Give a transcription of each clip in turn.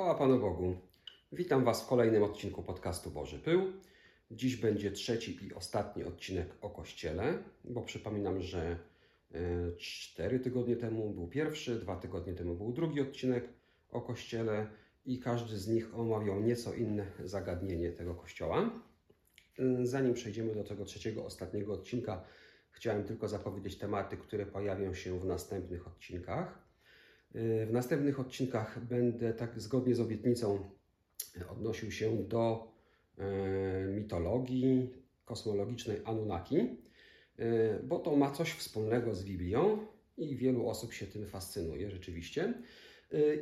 Chwała Panu Bogu. Witam Was w kolejnym odcinku podcastu Boży Pył. Dziś będzie trzeci i ostatni odcinek o Kościele, bo przypominam, że e, cztery tygodnie temu był pierwszy, dwa tygodnie temu był drugi odcinek o Kościele i każdy z nich omawiał nieco inne zagadnienie tego Kościoła. E, zanim przejdziemy do tego trzeciego, ostatniego odcinka, chciałem tylko zapowiedzieć tematy, które pojawią się w następnych odcinkach. E, w następnych odcinkach będę tak zgodnie z obietnicą odnosił się do e, mitologii kosmologicznej Anunnaki, e, bo to ma coś wspólnego z Biblią i wielu osób się tym fascynuje rzeczywiście.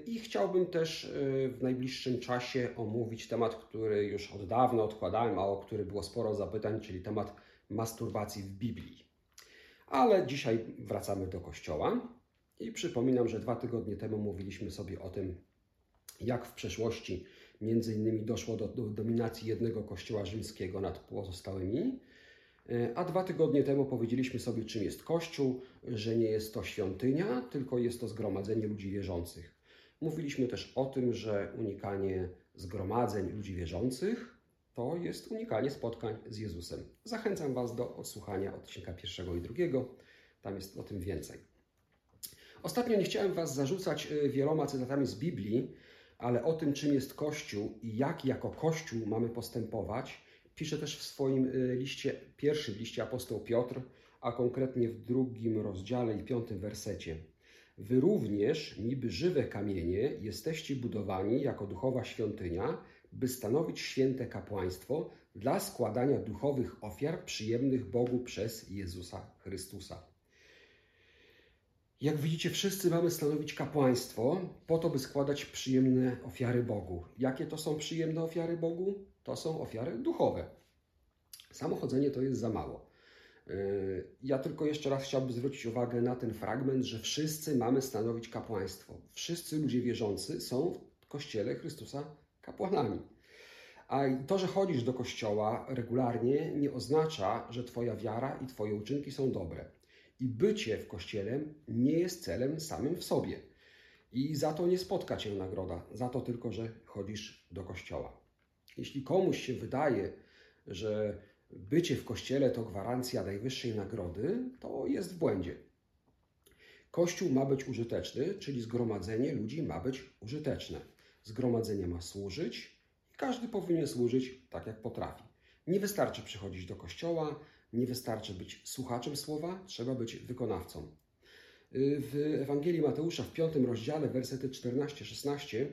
I chciałbym też w najbliższym czasie omówić temat, który już od dawna odkładałem, a o który było sporo zapytań, czyli temat masturbacji w Biblii. Ale dzisiaj wracamy do kościoła. I przypominam, że dwa tygodnie temu mówiliśmy sobie o tym, jak w przeszłości między innymi doszło do, do dominacji jednego kościoła rzymskiego nad pozostałymi. A dwa tygodnie temu powiedzieliśmy sobie, czym jest Kościół, że nie jest to świątynia, tylko jest to zgromadzenie ludzi wierzących. Mówiliśmy też o tym, że unikanie zgromadzeń ludzi wierzących to jest unikanie spotkań z Jezusem. Zachęcam Was do odsłuchania odcinka pierwszego i drugiego, tam jest o tym więcej. Ostatnio nie chciałem Was zarzucać y, wieloma cytatami z Biblii, ale o tym, czym jest Kościół i jak jako Kościół mamy postępować, pisze też w swoim y, liście, pierwszym liście apostoł Piotr, a konkretnie w drugim rozdziale i piątym wersecie. Wy również, niby żywe kamienie, jesteście budowani jako duchowa świątynia, by stanowić święte kapłaństwo dla składania duchowych ofiar przyjemnych Bogu przez Jezusa Chrystusa. Jak widzicie, wszyscy mamy stanowić kapłaństwo po to, by składać przyjemne ofiary Bogu. Jakie to są przyjemne ofiary Bogu? To są ofiary duchowe. Samochodzenie to jest za mało. Yy, ja tylko jeszcze raz chciałbym zwrócić uwagę na ten fragment, że wszyscy mamy stanowić kapłaństwo. Wszyscy ludzie wierzący są w Kościele Chrystusa kapłanami. A to, że chodzisz do kościoła regularnie, nie oznacza, że Twoja wiara i Twoje uczynki są dobre. I bycie w kościele nie jest celem samym w sobie. I za to nie spotka cię nagroda, za to tylko, że chodzisz do kościoła. Jeśli komuś się wydaje, że bycie w kościele to gwarancja najwyższej nagrody, to jest w błędzie. Kościół ma być użyteczny, czyli zgromadzenie ludzi ma być użyteczne. Zgromadzenie ma służyć i każdy powinien służyć tak, jak potrafi. Nie wystarczy przychodzić do kościoła, nie wystarczy być słuchaczem słowa, trzeba być wykonawcą. Y, w Ewangelii Mateusza w piątym rozdziale, wersety 14-16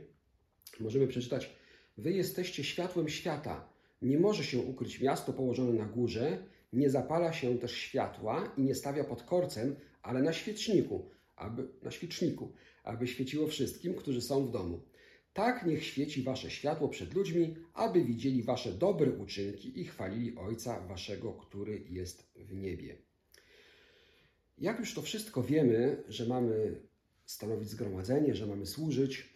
możemy przeczytać Wy jesteście światłem świata. Nie może się ukryć miasto położone na górze, nie zapala się też światła i nie stawia pod korcem, ale na świeczniku, aby, na świeczniku, aby świeciło wszystkim, którzy są w domu. Tak niech świeci wasze światło przed ludźmi, aby widzieli wasze dobre uczynki i chwalili Ojca waszego, który jest w niebie. Jak już to wszystko wiemy, że mamy stanowić zgromadzenie, że mamy służyć,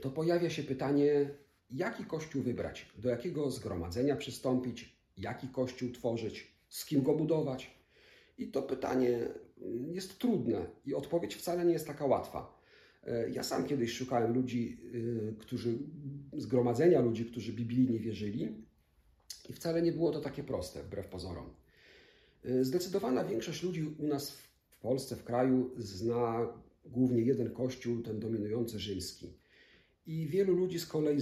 to pojawia się pytanie, jaki kościół wybrać, do jakiego zgromadzenia przystąpić, jaki kościół tworzyć, z kim go budować. I to pytanie jest trudne i odpowiedź wcale nie jest taka łatwa. E, ja sam kiedyś szukałem ludzi, e, którzy, zgromadzenia ludzi, którzy biblijnie wierzyli i wcale nie było to takie proste, wbrew pozorom. E, zdecydowana większość ludzi u nas w Polsce, w kraju, zna głównie jeden kościół, ten dominujący rzymski. I wielu ludzi z kolei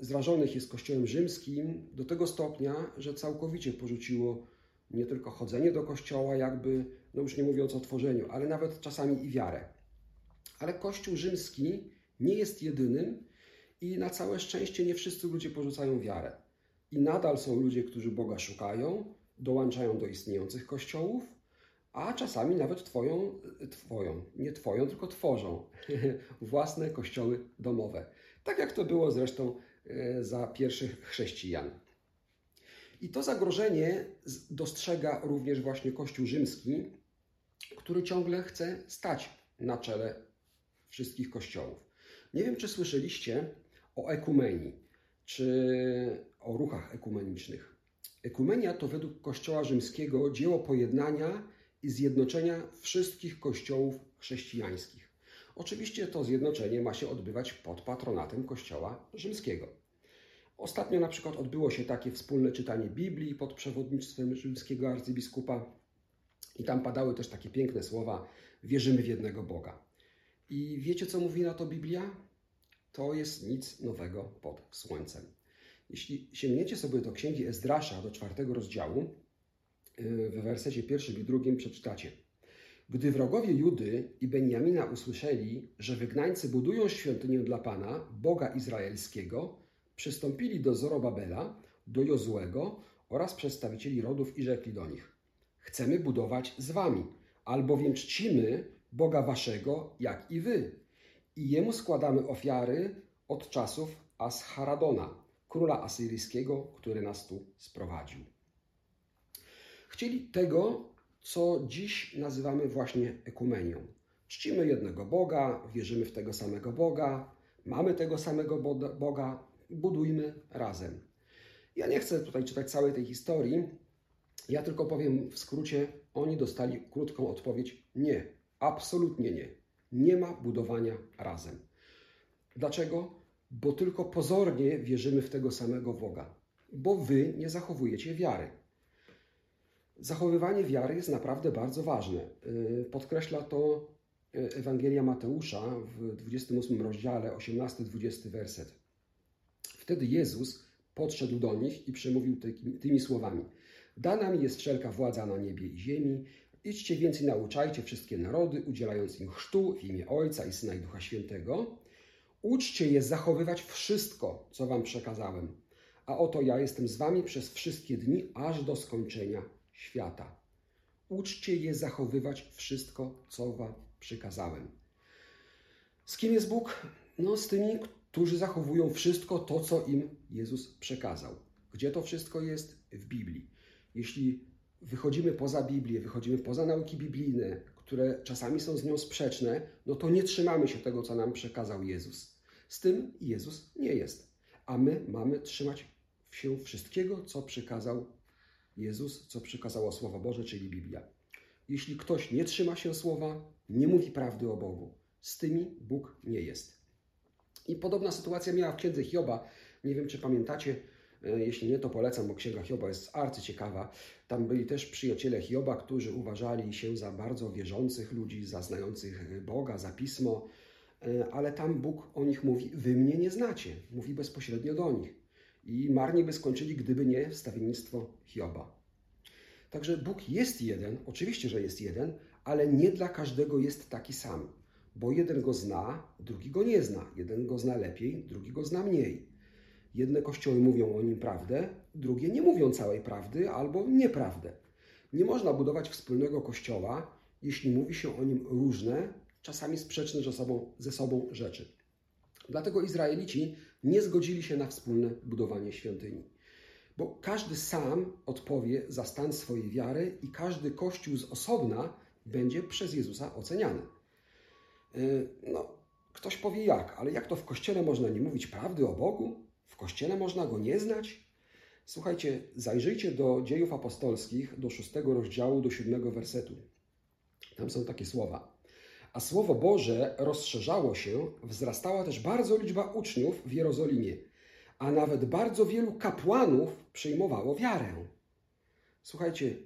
zrażonych jest kościołem rzymskim do tego stopnia, że całkowicie porzuciło nie tylko chodzenie do kościoła, jakby, no już nie mówiąc o tworzeniu, ale nawet czasami i wiarę. Ale Kościół rzymski nie jest jedynym i na całe szczęście nie wszyscy ludzie porzucają wiarę. I nadal są ludzie, którzy Boga szukają, dołączają do istniejących kościołów, a czasami nawet twoją, twoją, nie twoją, tylko tworzą własne kościoły domowe. Tak jak to było zresztą e, za pierwszych chrześcijan. I to zagrożenie dostrzega również właśnie Kościół rzymski, który ciągle chce stać na czele wszystkich kościołów. Nie wiem, czy słyszeliście o ekumenii, czy o ruchach ekumenicznych. Ekumenia to według Kościoła Rzymskiego dzieło pojednania i zjednoczenia wszystkich kościołów chrześcijańskich. Oczywiście to zjednoczenie ma się odbywać pod patronatem Kościoła Rzymskiego. Ostatnio na przykład odbyło się takie wspólne czytanie Biblii pod przewodnictwem rzymskiego arcybiskupa i tam padały też takie piękne słowa: Wierzymy w jednego Boga. I wiecie, co mówi na to Biblia? To jest nic nowego pod słońcem. Jeśli sięgniecie sobie do księgi Ezdrasza, do czwartego rozdziału, yy, w wersecie pierwszym i drugim przeczytacie. Gdy wrogowie Judy i Benjamina usłyszeli, że wygnańcy budują świątynię dla Pana, Boga Izraelskiego, przystąpili do Zorobabela, do Jozłego oraz przedstawicieli rodów i rzekli do nich: Chcemy budować z wami, albowiem czcimy Boga waszego, jak i wy. I jemu składamy ofiary od czasów Asharadona, króla asyryjskiego, który nas tu sprowadził. Chcieli tego, co dziś nazywamy właśnie ekumenią. Czcimy jednego Boga, wierzymy w tego samego Boga, mamy tego samego Boga, budujmy razem. Ja nie chcę tutaj czytać całej tej historii, ja tylko powiem w skrócie, oni dostali krótką odpowiedź: nie, absolutnie nie. Nie ma budowania razem. Dlaczego? Bo tylko pozornie wierzymy w tego samego Boga, bo wy nie zachowujecie wiary. Zachowywanie wiary jest naprawdę bardzo ważne. Y, podkreśla to y, Ewangelia Mateusza w 28 rozdziale, 18-20 werset. Wtedy Jezus podszedł do nich i przemówił tymi słowami: Dana mi jest wszelka władza na niebie i ziemi. Idźcie więc i nauczajcie wszystkie narody, udzielając im chrztu w imię Ojca i Syna i Ducha Świętego. Uczcie je zachowywać wszystko, co wam przekazałem. A oto ja jestem z wami przez wszystkie dni, aż do skończenia świata. Uczcie je zachowywać wszystko, co wam przykazałem. Z kim jest Bóg? No, z tymi, którzy zachowują wszystko to, co im Jezus przekazał. Gdzie to wszystko jest? W Biblii. Jeśli wychodzimy poza Biblię, wychodzimy poza nauki biblijne, które czasami są z nią sprzeczne, no to nie trzymamy się tego, co nam przekazał Jezus. Z tym Jezus nie jest. A my mamy trzymać się wszystkiego, co przekazał Jezus, co przekazało Słowo Boże, czyli Biblia. Jeśli ktoś nie trzyma się słowa, nie mówi prawdy o Bogu. Z tymi Bóg nie jest. I podobna sytuacja miała w księdze Hioba. Nie wiem, czy pamiętacie, jeśli nie, to polecam, bo księga Hioba jest arcyciekawa. Tam byli też przyjaciele Hioba, którzy uważali się za bardzo wierzących ludzi, za znających Boga, za pismo, e, ale tam Bóg o nich mówi: Wy mnie nie znacie. Mówi bezpośrednio do nich. I marnie by skończyli, gdyby nie wstawiennictwo Hioba. Także Bóg jest jeden, oczywiście, że jest jeden, ale nie dla każdego jest taki sam bo jeden go zna, drugi go nie zna. Jeden go zna lepiej, drugi go zna mniej. Jedne kościoły mówią o nim prawdę, drugie nie mówią całej prawdy albo nieprawdę. Nie można budować wspólnego kościoła, jeśli mówi się o nim różne, czasami sprzeczne ze sobą, ze sobą rzeczy. Dlatego Izraelici nie zgodzili się na wspólne budowanie świątyni. Bo każdy sam odpowie za stan swojej wiary i każdy kościół z osobna będzie przez Jezusa oceniany. Y, no, ktoś powie jak, ale jak to w kościele można nie mówić prawdy o Bogu? W kościele można go nie znać? Słuchajcie, zajrzyjcie do dziejów apostolskich, do szóstego rozdziału, do siódmego wersetu. Tam są takie słowa. A słowo Boże rozszerzało się, wzrastała też bardzo liczba uczniów w Jerozolimie, a nawet bardzo wielu kapłanów przyjmowało wiarę. Słuchajcie,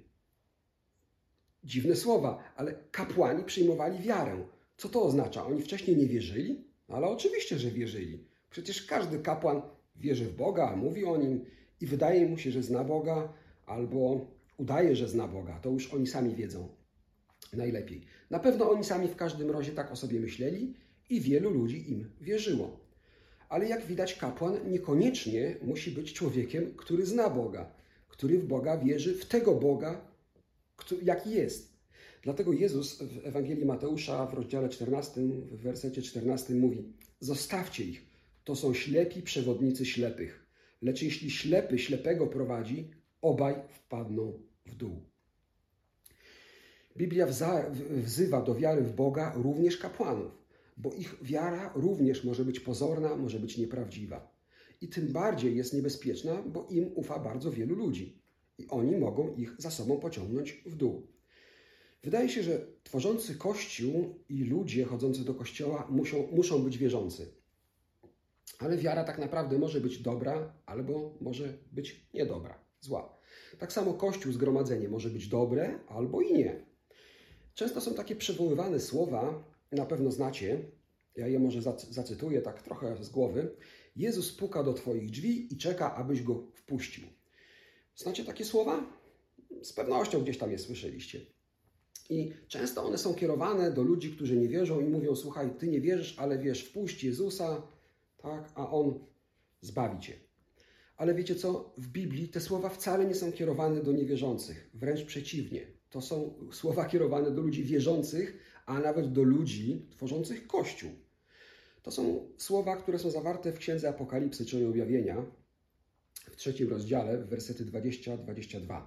dziwne słowa, ale kapłani przyjmowali wiarę. Co to oznacza? Oni wcześniej nie wierzyli? Ale oczywiście, że wierzyli. Przecież każdy kapłan wierzy w Boga, mówi o nim i wydaje mu się, że zna Boga, albo udaje, że zna Boga. To już oni sami wiedzą najlepiej. Na pewno oni sami w każdym razie tak o sobie myśleli i wielu ludzi im wierzyło. Ale jak widać, kapłan niekoniecznie musi być człowiekiem, który zna Boga, który w Boga wierzy, w tego Boga, jaki jest. Dlatego Jezus w Ewangelii Mateusza w rozdziale 14, w wersecie 14 mówi: Zostawcie ich, to są ślepi przewodnicy ślepych. Lecz jeśli ślepy ślepego prowadzi, obaj wpadną w dół. Biblia wzywa do wiary w Boga również kapłanów, bo ich wiara również może być pozorna, może być nieprawdziwa. I tym bardziej jest niebezpieczna, bo im ufa bardzo wielu ludzi i oni mogą ich za sobą pociągnąć w dół. Wydaje się, że tworzący Kościół i ludzie chodzący do Kościoła muszą, muszą być wierzący. Ale wiara tak naprawdę może być dobra, albo może być niedobra, zła. Tak samo Kościół, zgromadzenie może być dobre, albo i nie. Często są takie przywoływane słowa, na pewno znacie, ja je może zacytuję tak trochę z głowy. Jezus puka do Twoich drzwi i czeka, abyś go wpuścił. Znacie takie słowa? Z pewnością gdzieś tam je słyszeliście. I często one są kierowane do ludzi, którzy nie wierzą i mówią: Słuchaj, ty nie wierzysz, ale wiesz, wpuść Jezusa, tak, a on zbawi cię. Ale wiecie co? W Biblii te słowa wcale nie są kierowane do niewierzących, wręcz przeciwnie. To są słowa kierowane do ludzi wierzących, a nawet do ludzi tworzących Kościół. To są słowa, które są zawarte w Księdze Apokalipsy, czyli Objawienia, w trzecim rozdziale, w wersety 20-22.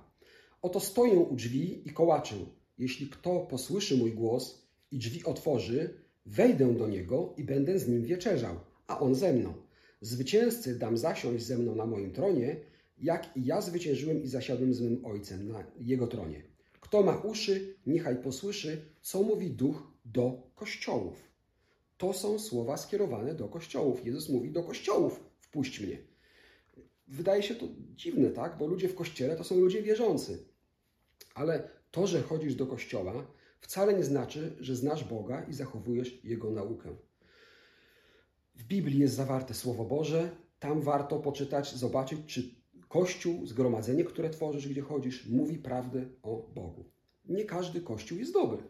Oto stoję u drzwi i kołaczę. Jeśli kto posłyszy mój głos i drzwi otworzy, wejdę do niego i będę z nim wieczerzał, a on ze mną. Zwycięzcy dam zasiąść ze mną na moim tronie, jak i ja zwyciężyłem i zasiadłem z mym ojcem na jego tronie. Kto ma uszy, niechaj posłyszy, co mówi duch do kościołów. To są słowa skierowane do kościołów. Jezus mówi do kościołów: wpuść mnie. Wydaje się to dziwne, tak? Bo ludzie w kościele to są ludzie wierzący. Ale to, że chodzisz do kościoła, wcale nie znaczy, że znasz Boga i zachowujesz Jego naukę. W Biblii jest zawarte Słowo Boże, tam warto poczytać, zobaczyć, czy Kościół, zgromadzenie, które tworzysz, gdzie chodzisz, mówi prawdę o Bogu. Nie każdy Kościół jest dobry.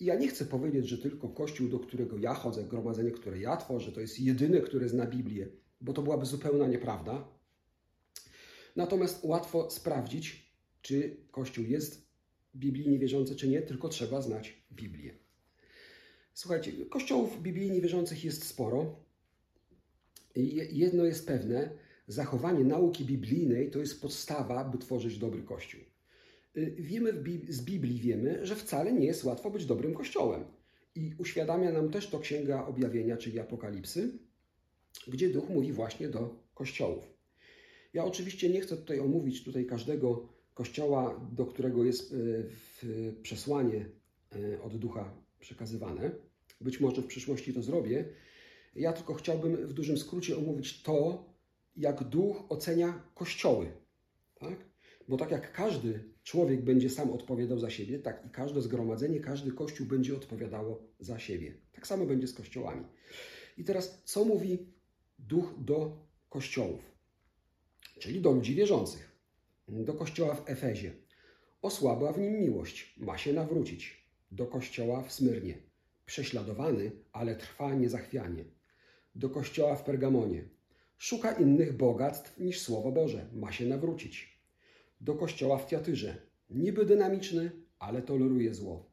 I ja nie chcę powiedzieć, że tylko Kościół, do którego ja chodzę, gromadzenie, które ja tworzę, to jest jedyny, który zna Biblię, bo to byłaby zupełna nieprawda. Natomiast łatwo sprawdzić, czy Kościół jest biblijnie wierzący, czy nie, tylko trzeba znać Biblię. Słuchajcie, kościołów biblijnie wierzących jest sporo. Jedno jest pewne, zachowanie nauki biblijnej to jest podstawa, by tworzyć dobry kościół. Y, wiemy z Biblii wiemy, że wcale nie jest łatwo być dobrym kościołem. I uświadamia nam też to Księga Objawienia, czyli Apokalipsy, gdzie Duch mówi właśnie do kościołów. Ja oczywiście nie chcę tutaj omówić tutaj każdego kościoła, do którego jest y, przesłanie y, od Ducha przekazywane. Być może w przyszłości to zrobię. Ja tylko chciałbym w dużym skrócie omówić to, jak duch ocenia kościoły. Tak? Bo tak jak każdy człowiek będzie sam odpowiadał za siebie, tak i każde zgromadzenie, każdy kościół będzie odpowiadało za siebie. Tak samo będzie z kościołami. I teraz, co mówi duch do kościołów? Czyli do ludzi wierzących. Do kościoła w Efezie. Osłabła w nim miłość, ma się nawrócić. Do kościoła w Smyrnie. Prześladowany, ale trwa niezachwianie. Do kościoła w Pergamonie Szuka innych bogactw niż Słowo Boże. Ma się nawrócić. Do kościoła w Tiatyrze. Niby dynamiczny, ale toleruje zło.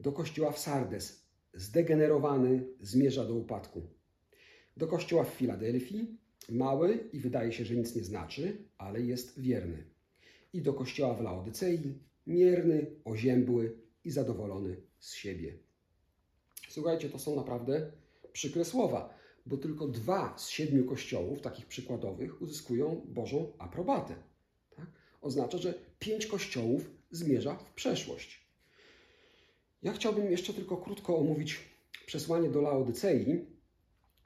Do kościoła w Sardes. Zdegenerowany, zmierza do upadku. Do kościoła w Filadelfii. Mały i wydaje się, że nic nie znaczy, ale jest wierny. I do kościoła w Laodycei. Mierny, oziębły i zadowolony z siebie. Słuchajcie, to są naprawdę przykre słowa bo tylko dwa z siedmiu kościołów, takich przykładowych, uzyskują Bożą aprobatę. Tak? Oznacza, że pięć kościołów zmierza w przeszłość. Ja chciałbym jeszcze tylko krótko omówić przesłanie do Laodycei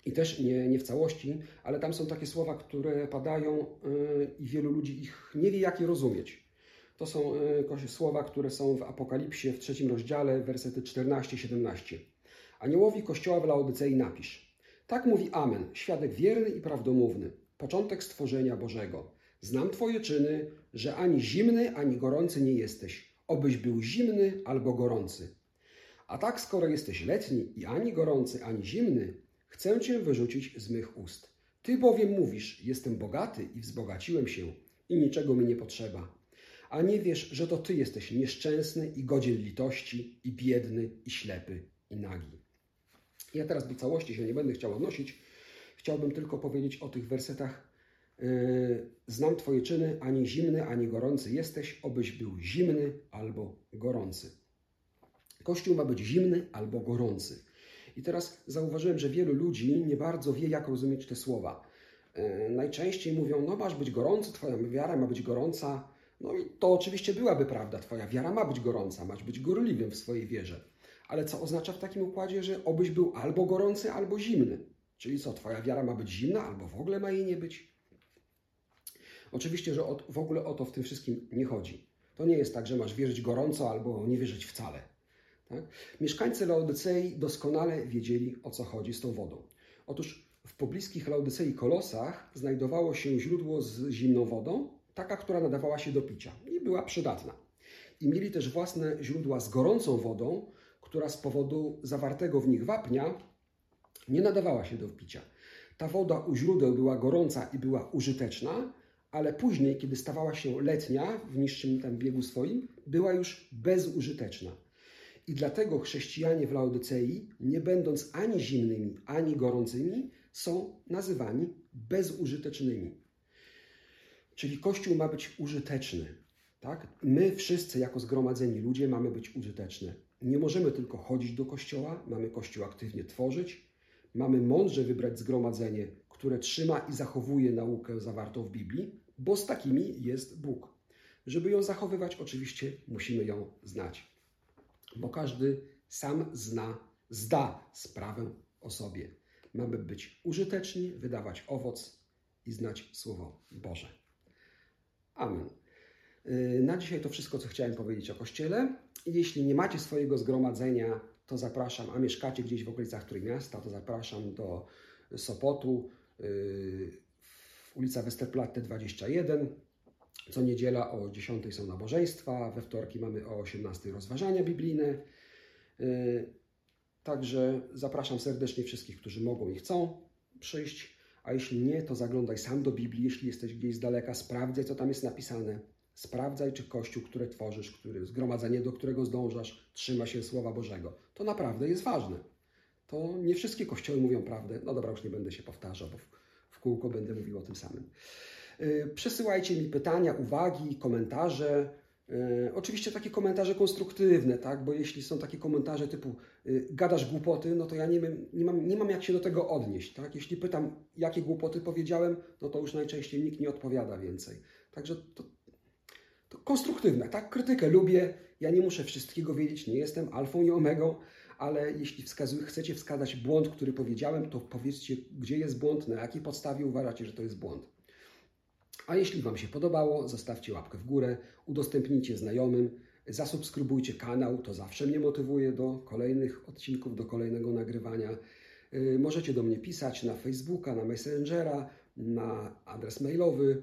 i też nie, nie w całości, ale tam są takie słowa, które padają yy, i wielu ludzi ich nie wie, jak je rozumieć. To są yy, słowa, które są w Apokalipsie w trzecim rozdziale, wersety 14-17. Aniołowi kościoła w Laodycei napisz – tak mówi Amen, świadek wierny i prawdomówny, początek stworzenia Bożego. Znam Twoje czyny, że ani zimny, ani gorący nie jesteś, obyś był zimny albo gorący. A tak, skoro jesteś letni i ani gorący, ani zimny, chcę Cię wyrzucić z mych ust. Ty bowiem mówisz, jestem bogaty i wzbogaciłem się i niczego mi nie potrzeba. A nie wiesz, że to Ty jesteś nieszczęsny i godzien litości, i biedny, i ślepy, i nagi. Ja teraz do całości się nie będę chciał odnosić. Chciałbym tylko powiedzieć o tych wersetach. Yy, znam Twoje czyny, ani zimny, ani gorący jesteś, obyś był zimny albo gorący. Kościół ma być zimny albo gorący. I teraz zauważyłem, że wielu ludzi nie bardzo wie, jak rozumieć te słowa. Yy, najczęściej mówią, no masz być gorący, Twoja wiara ma być gorąca, No i to oczywiście byłaby prawda. Twoja wiara ma być gorąca, masz być gorliwym w swojej wierze. Ale co oznacza w takim układzie, że obyś był albo gorący, albo zimny? Czyli co, twoja wiara ma być zimna, albo w ogóle ma jej nie być? Oczywiście, że w ogóle o to w tym wszystkim nie chodzi. To nie jest tak, że masz wierzyć gorąco albo nie wierzyć wcale. Tak? Mieszkańcy Laodycei doskonale wiedzieli, o co chodzi z tą wodą. Otóż w pobliskich Laodycei Kolosach znajdowało się źródło z zimną wodą, taka, która nadawała się do picia i była przydatna. I mieli też własne źródła z gorącą wodą, która z powodu zawartego w nich wapnia nie nadawała się do picia. Ta woda u źródeł była gorąca i była użyteczna, ale później, kiedy stawała się letnia w niższym tam biegu swoim, była już bezużyteczna. I dlatego chrześcijanie w Laodycei, nie będąc ani zimnymi, ani gorącymi, są nazywani bezużytecznymi. Czyli Kościół ma być użyteczny. Tak? My wszyscy, jako zgromadzeni ludzie, mamy być użyteczni. Nie możemy tylko chodzić do kościoła, mamy Kościół aktywnie tworzyć, mamy mądrze wybrać zgromadzenie, które trzyma i zachowuje naukę zawartą w Biblii, bo z takimi jest Bóg. Żeby ją zachowywać, oczywiście musimy ją znać, bo każdy sam zna, zda sprawę o sobie. Mamy być użyteczni, wydawać owoc i znać Słowo Boże. Amen. Y, na dzisiaj to wszystko, co chciałem powiedzieć o Kościele. Jeśli nie macie swojego zgromadzenia, to zapraszam, a mieszkacie gdzieś w okolicach Trójmiasta, to zapraszam do Sopotu, y, ulica Westerplatte 21. Co niedziela o 10 są nabożeństwa, we wtorki mamy o 18 rozważania biblijne. Y, także zapraszam serdecznie wszystkich, którzy mogą i chcą przyjść, a jeśli nie, to zaglądaj sam do Biblii, jeśli jesteś gdzieś z daleka, sprawdzaj, co tam jest napisane. Sprawdzaj, czy Kościół, który tworzysz, który, zgromadzenie, do którego zdążasz, trzyma się Słowa Bożego. To naprawdę jest ważne. To nie wszystkie kościoły mówią prawdę. No dobra, już nie będę się powtarzał, bo w, w kółko będę mówił o tym samym. Yy, przesyłajcie mi pytania, uwagi, komentarze. Yy, oczywiście takie komentarze konstruktywne, tak? bo jeśli są takie komentarze typu yy, gadasz głupoty, no to ja nie, nie, mam, nie mam jak się do tego odnieść. Tak? Jeśli pytam, jakie głupoty powiedziałem, no to już najczęściej nikt nie odpowiada więcej. Także to, to konstruktywne, tak? Krytykę lubię, ja nie muszę wszystkiego wiedzieć, nie jestem alfą i omegą, ale jeśli wskazuj, chcecie wskazać błąd, który powiedziałem, to powiedzcie, gdzie jest błąd, na jakiej podstawie uważacie, że to jest błąd. A jeśli Wam się podobało, zostawcie łapkę w górę, udostępnijcie znajomym, zasubskrybujcie kanał, to zawsze mnie motywuje do kolejnych odcinków, do kolejnego nagrywania. Y, możecie do mnie pisać na Facebooka, na Messengera, na adres mailowy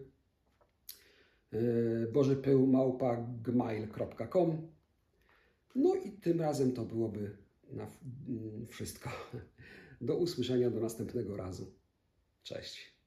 bożypyłmałpa.gmail.com No i tym razem to byłoby na wszystko. Do usłyszenia do następnego razu. Cześć.